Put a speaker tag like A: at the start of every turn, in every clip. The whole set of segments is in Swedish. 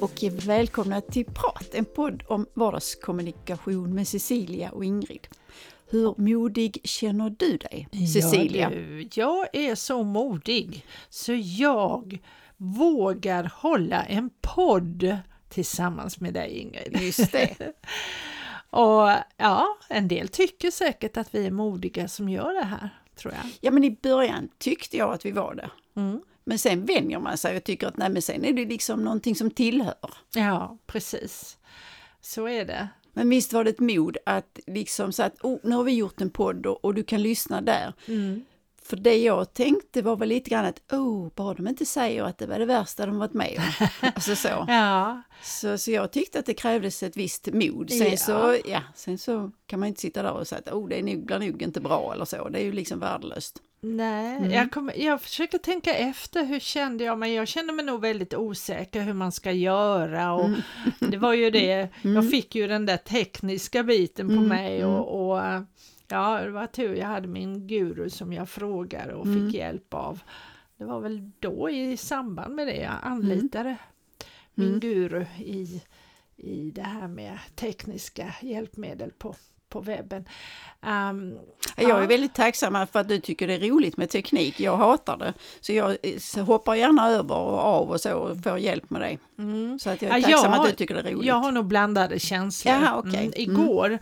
A: och välkomna till Prat, en podd om vardagskommunikation med Cecilia och Ingrid. Hur modig känner du dig, Cecilia?
B: Ja, du, jag är så modig så jag vågar hålla en podd tillsammans med dig Ingrid.
A: Just det.
B: och ja, en del tycker säkert att vi är modiga som gör det här, tror jag.
A: Ja, men i början tyckte jag att vi var det.
B: Mm.
A: Men sen vänjer man sig och tycker att nej, men sen är det liksom någonting som tillhör.
B: Ja, precis. Så är det.
A: Men visst var det ett mod att liksom så att oh, nu har vi gjort en podd och, och du kan lyssna där.
B: Mm.
A: För det jag tänkte var väl lite grann att, oh, bara de inte säger att det var det värsta de varit med om. alltså så.
B: Ja,
A: så. Så jag tyckte att det krävdes ett visst mod. Sen,
B: Ja.
A: så, ja, sen så kan man inte sitta där och säga att oh, det är nog, blir nog inte bra eller så. Det är ju liksom värdelöst.
B: Nej,
A: Mm.
B: jag, kommer, jag försöker tänka efter, hur kände jag mig? Jag kände mig nog väldigt osäker hur man ska göra och
A: Mm.
B: det var ju det, jag fick ju den där tekniska biten på
A: Mm,
B: mig
A: mm.
B: och, och eh, ja, det var tur jag hade min guru som jag frågade och
A: Mm.
B: fick hjälp av. Det var väl då i samband med det jag anlitade min
A: Mm.
B: guru i, i det här med tekniska hjälpmedel på, på webben. Ehm,
A: Jag är väldigt tacksam för att du tycker det är roligt med teknik. Jag hatar det. Så jag eh, hoppar gärna över och av och så och får hjälp med det.
B: Mm.
A: Så att jag är tacksam
B: jag-
A: att du tycker det är roligt.
B: Jag har nog blandade känslor.
A: Jaha, okej.
B: Mm,
A: Mm.
B: igår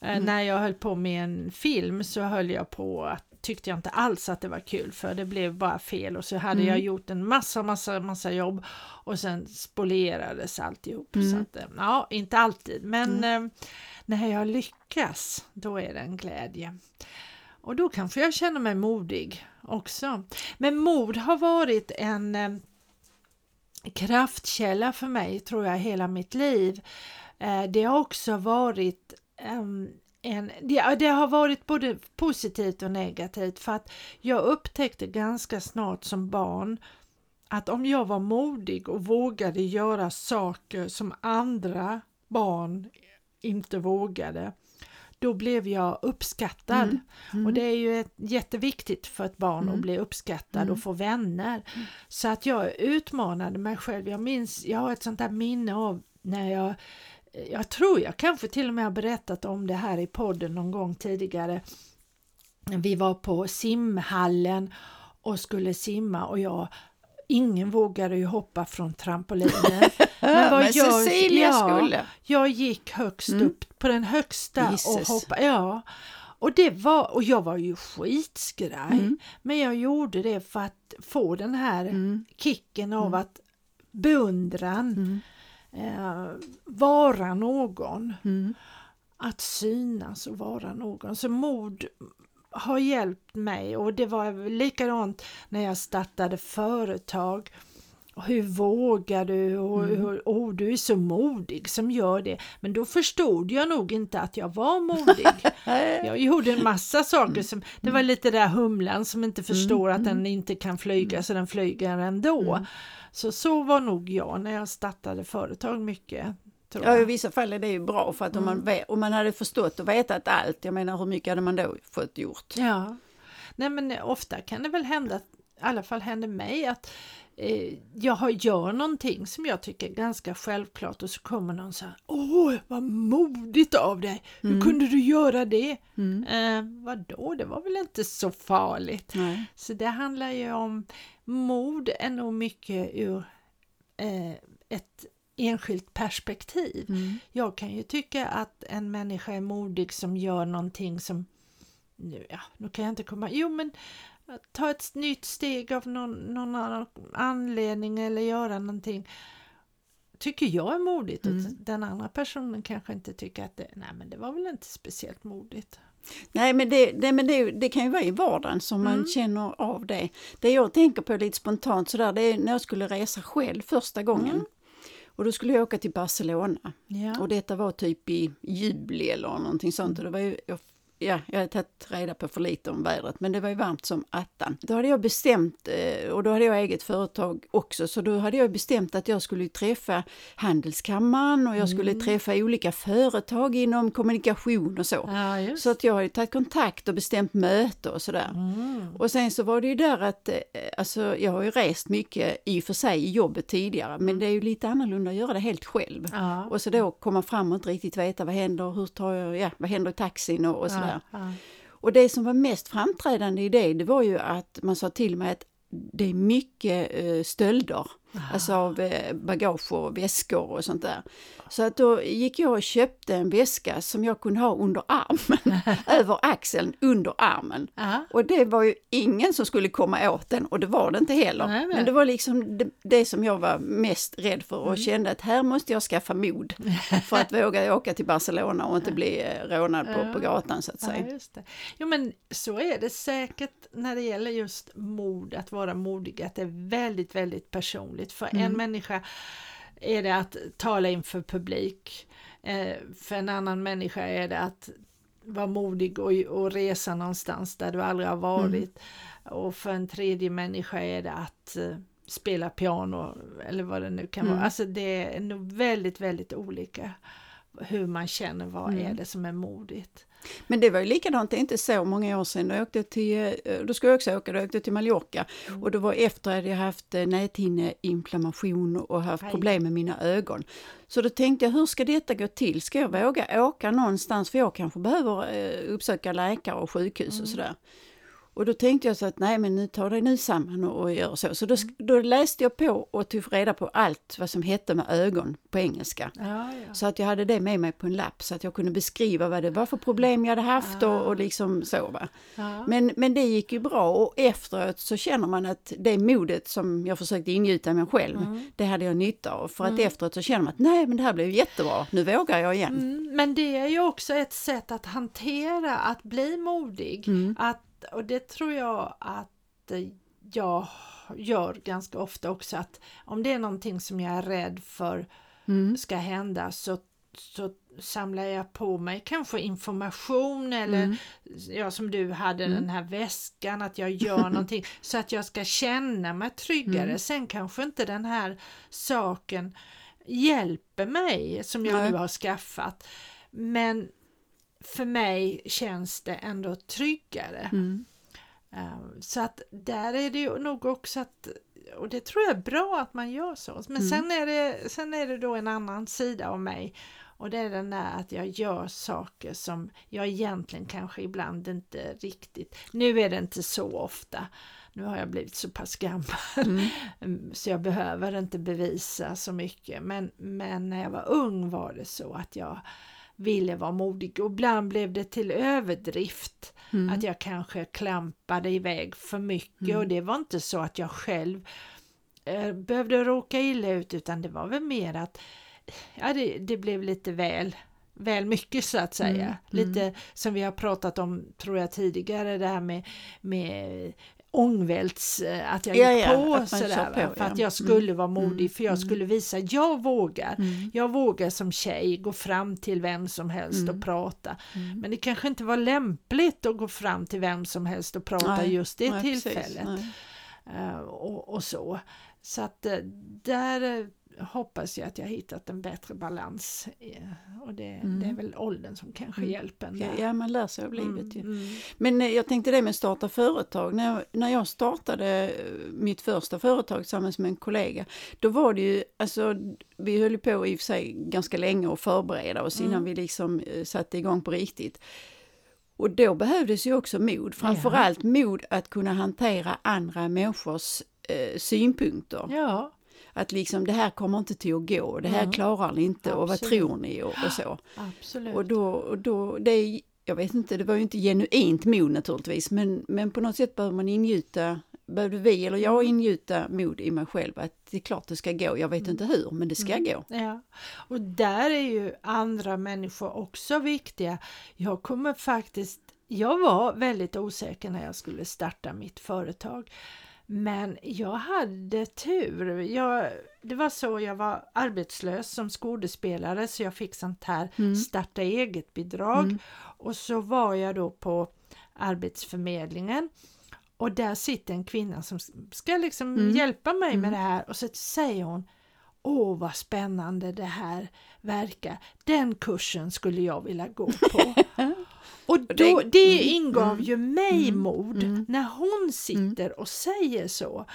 B: eh, när jag höll på med en film så höll jag på att tyckte jag inte alls att det var kul för det blev bara fel och så hade
A: Mm.
B: jag gjort en massa, massa, massa jobb och sen spolierades alltihop.
A: Mm.
B: Så att, eh, ja, inte alltid, men eh, när jag lyckas, då är det en glädje. Och då kanske jag känner mig modig också. Men mod har varit en eh, kraftkälla för mig tror jag hela mitt liv. Eh, det har också varit ehm, en, det, det har varit både positivt och negativt för att jag upptäckte ganska snart som barn att om jag var modig och vågade göra saker som andra barn inte vågade, då blev jag uppskattad.
A: Mm. Mm.
B: Och det är ju ett, jätteviktigt för ett barn
A: Mm.
B: att bli uppskattad
A: Mm.
B: och få vänner. Så att jag utmanade mig själv. Jag minns, jag har ett sånt där minne av när jag jag tror jag kanske till och med har berättat om det här i podden någon gång tidigare. Vi var på simhallen och skulle simma och jag Ingen vågade ju hoppa från trampolinen.
A: Men,
B: vad gör-
A: Cecilia
B: ja.
A: skulle.
B: Jag gick högst
A: Mm.
B: upp på den högsta och
A: Jesus.
B: hoppade. Ja. Och, det var, och jag var ju skitskraj.
A: Mm.
B: Men jag gjorde det för att få den här
A: Mm.
B: kicken av
A: Mm.
B: att beundran,
A: Mm.
B: eh, vara någon,
A: Mm.
B: att synas och vara någon. Så mod har hjälpt mig och det var likadant när jag startade företag. Hur vågar du? Och,
A: Mm.
B: hur, oh, du är så modig som gör det. Men då förstod jag nog inte att jag var modig. Jag gjorde en massa saker som, det var lite där humlan som inte förstår att den inte kan flyga så den flyger ändå.
A: Mm.
B: Så så var nog jag när jag startade företag mycket.
A: Ja, i vissa fall är det ju bra för att om,
B: Mm.
A: man, vet, om man hade förstått och vetat allt, jag menar hur mycket hade man då fått gjort?
B: Ja. Nej men ofta kan det väl hända, i alla fall händer mig att eh, jag gör någonting som jag tycker är ganska självklart och så kommer någon så här Åh, vad modigt av dig! Hur
A: Mm.
B: kunde du göra det?
A: Mm.
B: Eh, vadå, det var väl inte så farligt?
A: Nej.
B: Så det handlar ju om mod är nog mycket ur eh, ett enskilt perspektiv.
A: Mm.
B: Jag kan ju tycka att en människa är modig som gör någonting som nu, ja, nu kan jag inte komma, jo men ta ett nytt steg av någon, någon annan anledning eller göra någonting tycker jag är modigt och
A: Mm.
B: den andra personen kanske inte tycker att det, nej men det var väl inte speciellt modigt.
A: Nej, men, det, det, men det, det kan ju vara i vardagen som man
B: Mm.
A: känner av det. Det jag tänker på lite spontant sådär, det är när jag skulle resa själv första gången.
B: Mm.
A: Och då skulle jag åka till Barcelona.
B: Ja.
A: Och detta var typ i juli eller någonting sånt. Och det var ju, jag ja, jag hade tagit reda på för lite om vädret, men det var ju varmt som attan. Då hade jag bestämt, eh, och då hade jag eget företag också, så då hade jag bestämt att jag skulle träffa Handelskammaren och jag skulle
B: Mm.
A: träffa olika företag inom kommunikation och så.
B: Ja.
A: Så att jag hade tagit kontakt och bestämt möte och sådär.
B: Mm.
A: Och sen så var det ju där att, eh, alltså jag har ju rest mycket i och för sig i jobbet tidigare, men det är ju lite annorlunda att göra det helt själv.
B: Ja.
A: Och så då komma fram och inte riktigt veta vad händer, hur tar jag, ja vad händer i taxin och, och sådär.
B: Ja, ja.
A: Och det som var mest framträdande i det, det var ju att man sa till mig att det är mycket eh, stölder, alltså av eh, bagage och väskor och sånt där. Så att då gick jag och köpte en väska som jag kunde ha under armen, över axeln, under armen.
B: Ja.
A: Och det var ju ingen som skulle komma åt den och det var det inte heller.
B: Nej, nej.
A: Men det var liksom det, det som jag var mest rädd för
B: Mm.
A: och kände att här måste jag skaffa mod för att våga åka till Barcelona och inte bli eh, rånad på, på gatan så att säga.
B: Ja, just det. Jo men så är det säkert när det gäller just mod, att vara modig, att det är väldigt, väldigt personligt. För
A: Mm.
B: en människa är det att tala inför publik. Eh, för en annan människa är det att vara modig och, och resa någonstans där du aldrig har varit. Och för en tredje människa är det att eh, spela piano eller vad det nu kan
A: Mm.
B: vara. Alltså det är nog väldigt, väldigt olika hur man känner vad
A: Mm.
B: är det som är modigt.
A: Men det var ju likadant, det är inte så många år sedan, då, åkte till, eh, då skulle jag också åka, då åkte jag till Mallorca
B: Mm.
A: och det var efter att jag haft eh, näthinneinflammation och haft
B: Aj.
A: problem med mina ögon. Så då tänkte jag, hur ska detta gå till? Ska jag våga åka någonstans? För jag kanske behöver eh, uppsöka läkare och sjukhus
B: Mm.
A: och sådär. Och då tänkte jag så att nej men nu tar dig nu samman och, och gör så. Så då,
B: Mm.
A: då läste jag på och tog reda på allt vad som hette med ögon på engelska.
B: Ja, ja.
A: Så att jag hade det med mig på en lapp så att jag kunde beskriva vad det var för problem jag hade haft och, och liksom så. Va?
B: ja.
A: Men, men det gick ju bra och efteråt så känner man att det modet som jag försökte ingjuta mig själv,
B: Mm.
A: det hade jag nytta av. För att efteråt så känner man att nej men det här blev jättebra, nu vågar jag igen.
B: Mm, men det är ju också ett sätt att hantera, att bli modig.
A: Mm.
B: Att, och det tror jag att jag gör ganska ofta också att om det är någonting som jag är rädd för
A: Mm.
B: ska hända så, så samlar jag på mig kanske information eller
A: Mm.
B: ja, som du hade
A: Mm.
B: den här väskan, att jag gör någonting så att jag ska känna mig tryggare.
A: Mm.
B: Sen kanske inte den här saken hjälper mig som jag
A: Nej.
B: nu har skaffat. Men för mig känns det ändå tryggare.
A: Mm.
B: Um, Så att där är det nog också att, och det tror jag är bra att man gör så. Men
A: Mm.
B: sen, är det, sen är det då en annan sida av mig och det är den där att jag gör saker som jag egentligen kanske ibland inte riktigt, nu är det inte så ofta, nu har jag blivit så pass gammal
A: Mm.
B: Mm, så jag behöver inte bevisa så mycket. Men, men när jag var ung var det så att jag ville vara modig och ibland blev det till överdrift.
A: Mm.
B: Att jag kanske klampade iväg för mycket
A: Mm.
B: och det var inte så att jag själv eh, behövde råka illa ut utan det var väl mer att ja, det, det blev lite väl väl mycket så att säga.
A: Mm,
B: Lite som vi har pratat om tror jag tidigare det här med, med ångvälts, eh, att jag
A: Ja,
B: gick
A: ja,
B: på
A: att man
B: sådär
A: på,
B: för
A: ja.
B: att jag skulle vara
A: Mm,
B: modig för jag
A: mm.
B: skulle visa jag vågar.
A: Mm.
B: Jag vågar som tjej gå fram till vem som helst
A: Mm.
B: och prata.
A: Mm.
B: Men det kanske inte var lämpligt att gå fram till vem som helst och prata
A: Nej,
B: just det
A: nej,
B: tillfället. Eh, och, och så. Så att eh, där hoppas jag att jag hittat en bättre balans. eh, Och det,
A: Mm.
B: det är väl åldern som kanske
A: Mm.
B: hjälper en
A: Ja, ja, man lär sig av livet ju.
B: Mm, mm.
A: Men eh, jag tänkte det med att starta företag. När jag, när jag startade eh, mitt första företag tillsammans med en kollega, då var det ju, alltså vi höll ju på i och för sig ganska länge att förbereda oss innan
B: Mm.
A: vi liksom satte igång på riktigt. Och då behövdes ju också mod, framförallt mod att kunna hantera andra människors eh, synpunkter.
B: Ja,
A: Att liksom det här kommer inte till att gå, det här
B: Mm.
A: klarar ni inte och vad
B: Absolut.
A: tror ni och, och så.
B: absolut.
A: Och då, och då det är, jag vet inte, det var ju inte genuint mod naturligtvis, men, men på något sätt behöver man ingjuta, behövde vi eller jag ingjuta mod i mig själv att det är klart det ska gå, jag vet inte hur, men det ska
B: Mm.
A: gå.
B: Ja, och där är ju andra människor också viktiga. Jag kommer faktiskt, jag var väldigt osäker när jag skulle starta mitt företag. Men jag hade tur. Jag, det var så jag var arbetslös som skådespelare så jag fick sånt här
A: Mm.
B: starta eget-bidrag.
A: Mm.
B: Och så var jag då på Arbetsförmedlingen och där sitter en kvinna som ska liksom
A: Mm.
B: hjälpa mig med
A: Mm.
B: det här och så säger hon Åh vad spännande det här verkar. Den kursen skulle jag vilja gå på. och då,
A: det- mm,
B: ingav
A: mm,
B: ju mig
A: mm,
B: mod
A: mm.
B: när hon sitter och säger så.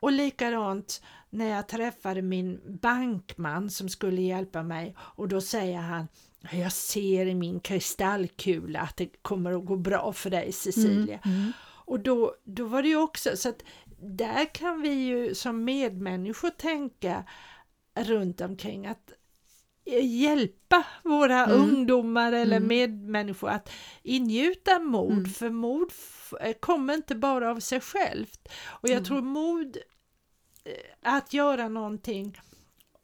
B: Och likadant när jag träffade min bankman som skulle hjälpa mig och då säger han jag ser i min kristallkula att det kommer att gå bra för dig Cecilia.
A: Mm.
B: Och då, då var det ju också så att där kan vi ju som medmänniskor tänka runt omkring att hjälpa våra
A: Mm.
B: ungdomar eller
A: Mm.
B: medmänniskor att ingjuta mod,
A: Mm.
B: för mod kommer inte bara av sig självt. Och jag
A: Mm.
B: tror mod eh, att göra någonting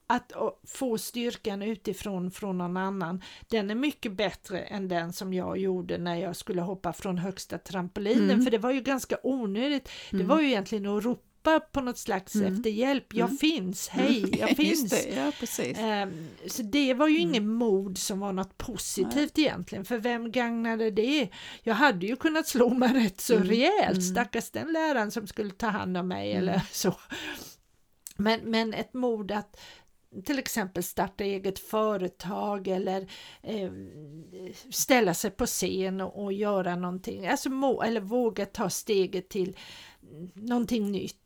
B: att få styrkan utifrån från någon annan, den är mycket bättre än den som jag gjorde när jag skulle hoppa från högsta trampolinen,
A: Mm.
B: för det var ju ganska onödigt. Det
A: Mm.
B: var ju egentligen att ropa på något slags
A: Mm.
B: efter hjälp. Jag
A: Mm.
B: finns, hej, jag finns.
A: Det, ja precis.
B: Ehm, Så det var ju
A: Mm.
B: ingen mod som var något positivt egentligen, för vem gagnade det? Jag hade ju kunnat slå mig rätt så
A: Mm.
B: rejält,
A: Mm.
B: stackars den läraren som skulle ta hand om mig
A: Mm.
B: eller så. Men, men ett mod att till exempel starta eget företag eller eh, ställa sig på scen och, och göra någonting, alltså må, eller våga ta steget till någonting nytt.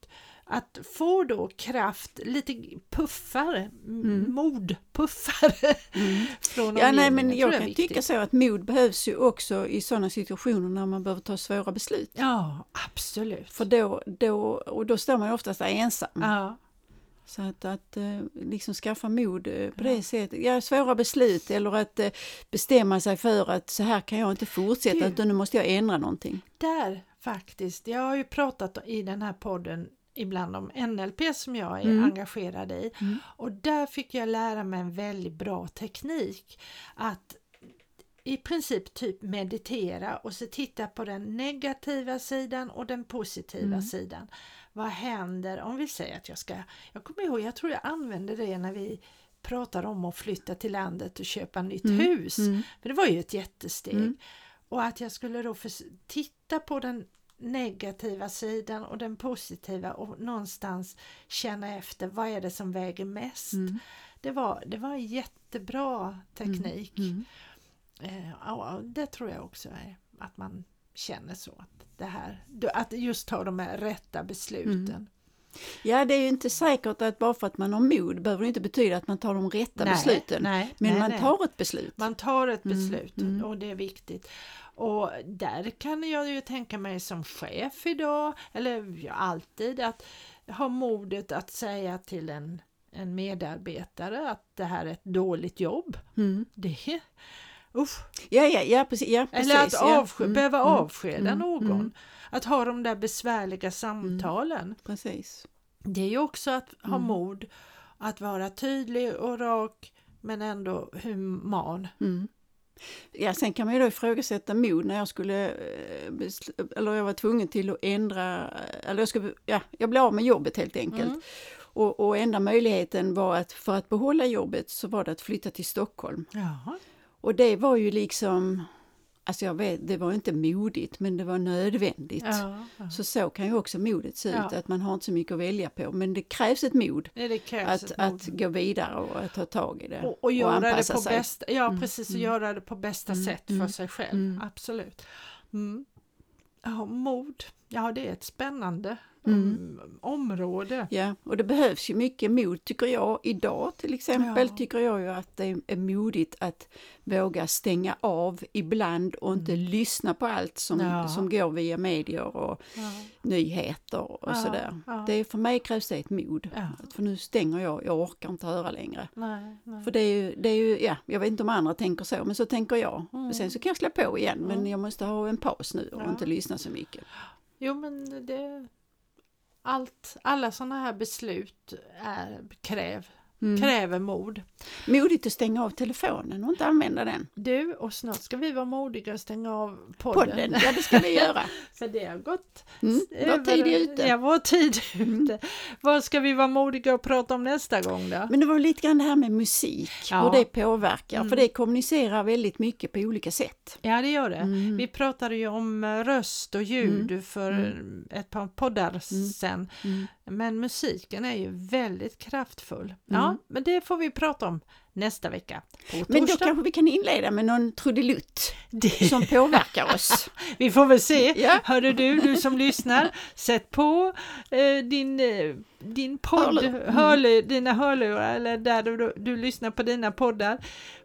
B: Att få då kraft, lite puffar,
A: Mm.
B: modpuffar
A: Mm.
B: från
A: Ja, nej, men jag
B: är
A: kan tycka så att mod behövs ju också i sådana situationer när man behöver ta svåra beslut.
B: Ja, absolut.
A: För då, då, och då står man ju oftast ensam.
B: Ja,
A: Så att, att eh, liksom skaffa mod eh, på
B: Ja.
A: det sättet, ja, svåra beslut eller att eh, bestämma sig för att så här kan jag inte fortsätta
B: Du-
A: utan nu måste jag ändra någonting.
B: där faktiskt. Jag har ju pratat i den här podden ibland om NLP som jag är
A: Mm.
B: engagerad i
A: Mm.
B: och där fick jag lära mig en väldigt bra teknik att i princip typ meditera och så titta på den negativa sidan och den positiva
A: Mm.
B: sidan. Vad händer om vi säger att jag ska, jag kommer ihåg, jag tror jag använde det när vi pratade om att flytta till landet och köpa nytt
A: Mm.
B: hus.
A: Mm.
B: För det var ju ett jättesteg.
A: Mm.
B: Och att jag skulle då titta på den negativa sidan och den positiva och någonstans känna efter vad är det som väger mest.
A: Mm.
B: Det, var, det var en jättebra teknik.
A: Mm.
B: Eh, ja, det tror jag också är att man känner så. Att, det här, att just ta de här rätta besluten.
A: Ja, det är ju inte säkert att bara för att man har mod behöver det inte betyda att man tar de rätta besluten.
B: nej,
A: Men
B: nej,
A: man
B: nej.
A: tar ett beslut.
B: Man tar ett
A: Mm,
B: beslut
A: mm.
B: och det är viktigt. Och där kan jag ju tänka mig som chef idag, eller alltid, att ha modet att säga till en, en medarbetare att det här är ett dåligt jobb.
A: Mm.
B: Det usch.
A: Ja, ja, ja, precis. Ja, precis
B: Eller att
A: ja.
B: avske,
A: Mm,
B: behöva
A: mm,
B: avskeda
A: mm,
B: någon.
A: mm.
B: Att ha de där besvärliga samtalen.
A: Precis.
B: Det är ju också att ha
A: Mm.
B: mod att vara tydlig och rak men ändå human.
A: Mm. Ja, sen kan man ju då ifrågasätta mod när jag skulle, eh, eller jag var tvungen till att ändra, eh, eller jag, skulle, ja, jag blev av med jobbet helt enkelt.
B: Mm.
A: Och, och enda möjligheten var att för att behålla jobbet så var det att flytta till Stockholm.
B: Jaha.
A: Och det var ju liksom, alltså jag vet, det var inte modigt men det var nödvändigt.
B: Ja, ja.
A: Så så kan ju också modet se ut,
B: Ja.
A: att man har inte så mycket att välja på. Men det krävs ett mod
B: Nej, det krävs
A: att,
B: ett mod.
A: att gå vidare och att ta tag i det.
B: och, och göra det
A: anpassa
B: på
A: sig.
B: bästa, ja
A: Mm,
B: precis, och
A: mm.
B: göra det på bästa
A: Mm,
B: sätt för
A: mm,
B: sig själv.
A: mm.
B: Absolut. Ja, mod, ja det är ett spännande
A: Mm.
B: område.
A: Ja, och det behövs ju mycket mod tycker jag. Idag till exempel
B: Ja.
A: tycker jag ju att det är modigt att våga stänga av ibland och inte lyssna på allt som,
B: Mm. Ja.
A: som går via medier och
B: Ja.
A: nyheter och sådär. Det är, för mig krävs det ett mod. För nu stänger jag, jag orkar inte höra längre.
B: Nej, nej.
A: För det är, ju, det är ju, ja, jag vet inte om andra tänker så, men så tänker jag.
B: Mm.
A: Sen så kan jag slå på igen, men
B: Mm.
A: jag måste ha en paus nu och inte lyssna så mycket.
B: Jo men det allt, alla sådana här beslut är, kräv kräver mod.
A: Modigt att stänga av telefonen och inte använda den.
B: Du, och snart ska vi vara modiga och stänga av podden.
A: Podden, ja det ska vi göra.
B: För det har gått
A: Mm, vår tid är ute.
B: Ja, vår tid ute. Vad ska vi vara modiga och prata om nästa gång då?
A: Men det var lite grann det här med musik,
B: Ja.
A: hur det påverkar,
B: Mm.
A: för det kommunicerar väldigt mycket på olika sätt.
B: Ja, det gör det.
A: Mm.
B: Vi pratade ju om eh, röst och ljud för ett par poddar sen. Men musiken är ju väldigt kraftfull. Ja,
A: Mm.
B: men det får vi prata om nästa vecka.
A: Men då kanske vi kan inleda med någon trudelutt
B: Det-
A: som påverkar oss.
B: Vi får väl se.
A: Ja.
B: Hörde du, du som lyssnar, sätt på eh, din, eh, din podd,
A: Hörlur.
B: Hörlur, dina hörlurar eller där du, du, du lyssnar på dina poddar.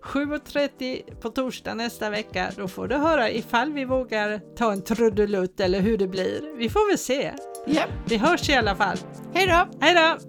B: 7.30 på torsdag nästa vecka, då får du höra ifall vi vågar ta en trudelutt eller hur det blir. Vi får väl se.
A: Ja,
B: Vi hörs i alla fall.
A: hej då!
B: Hej då!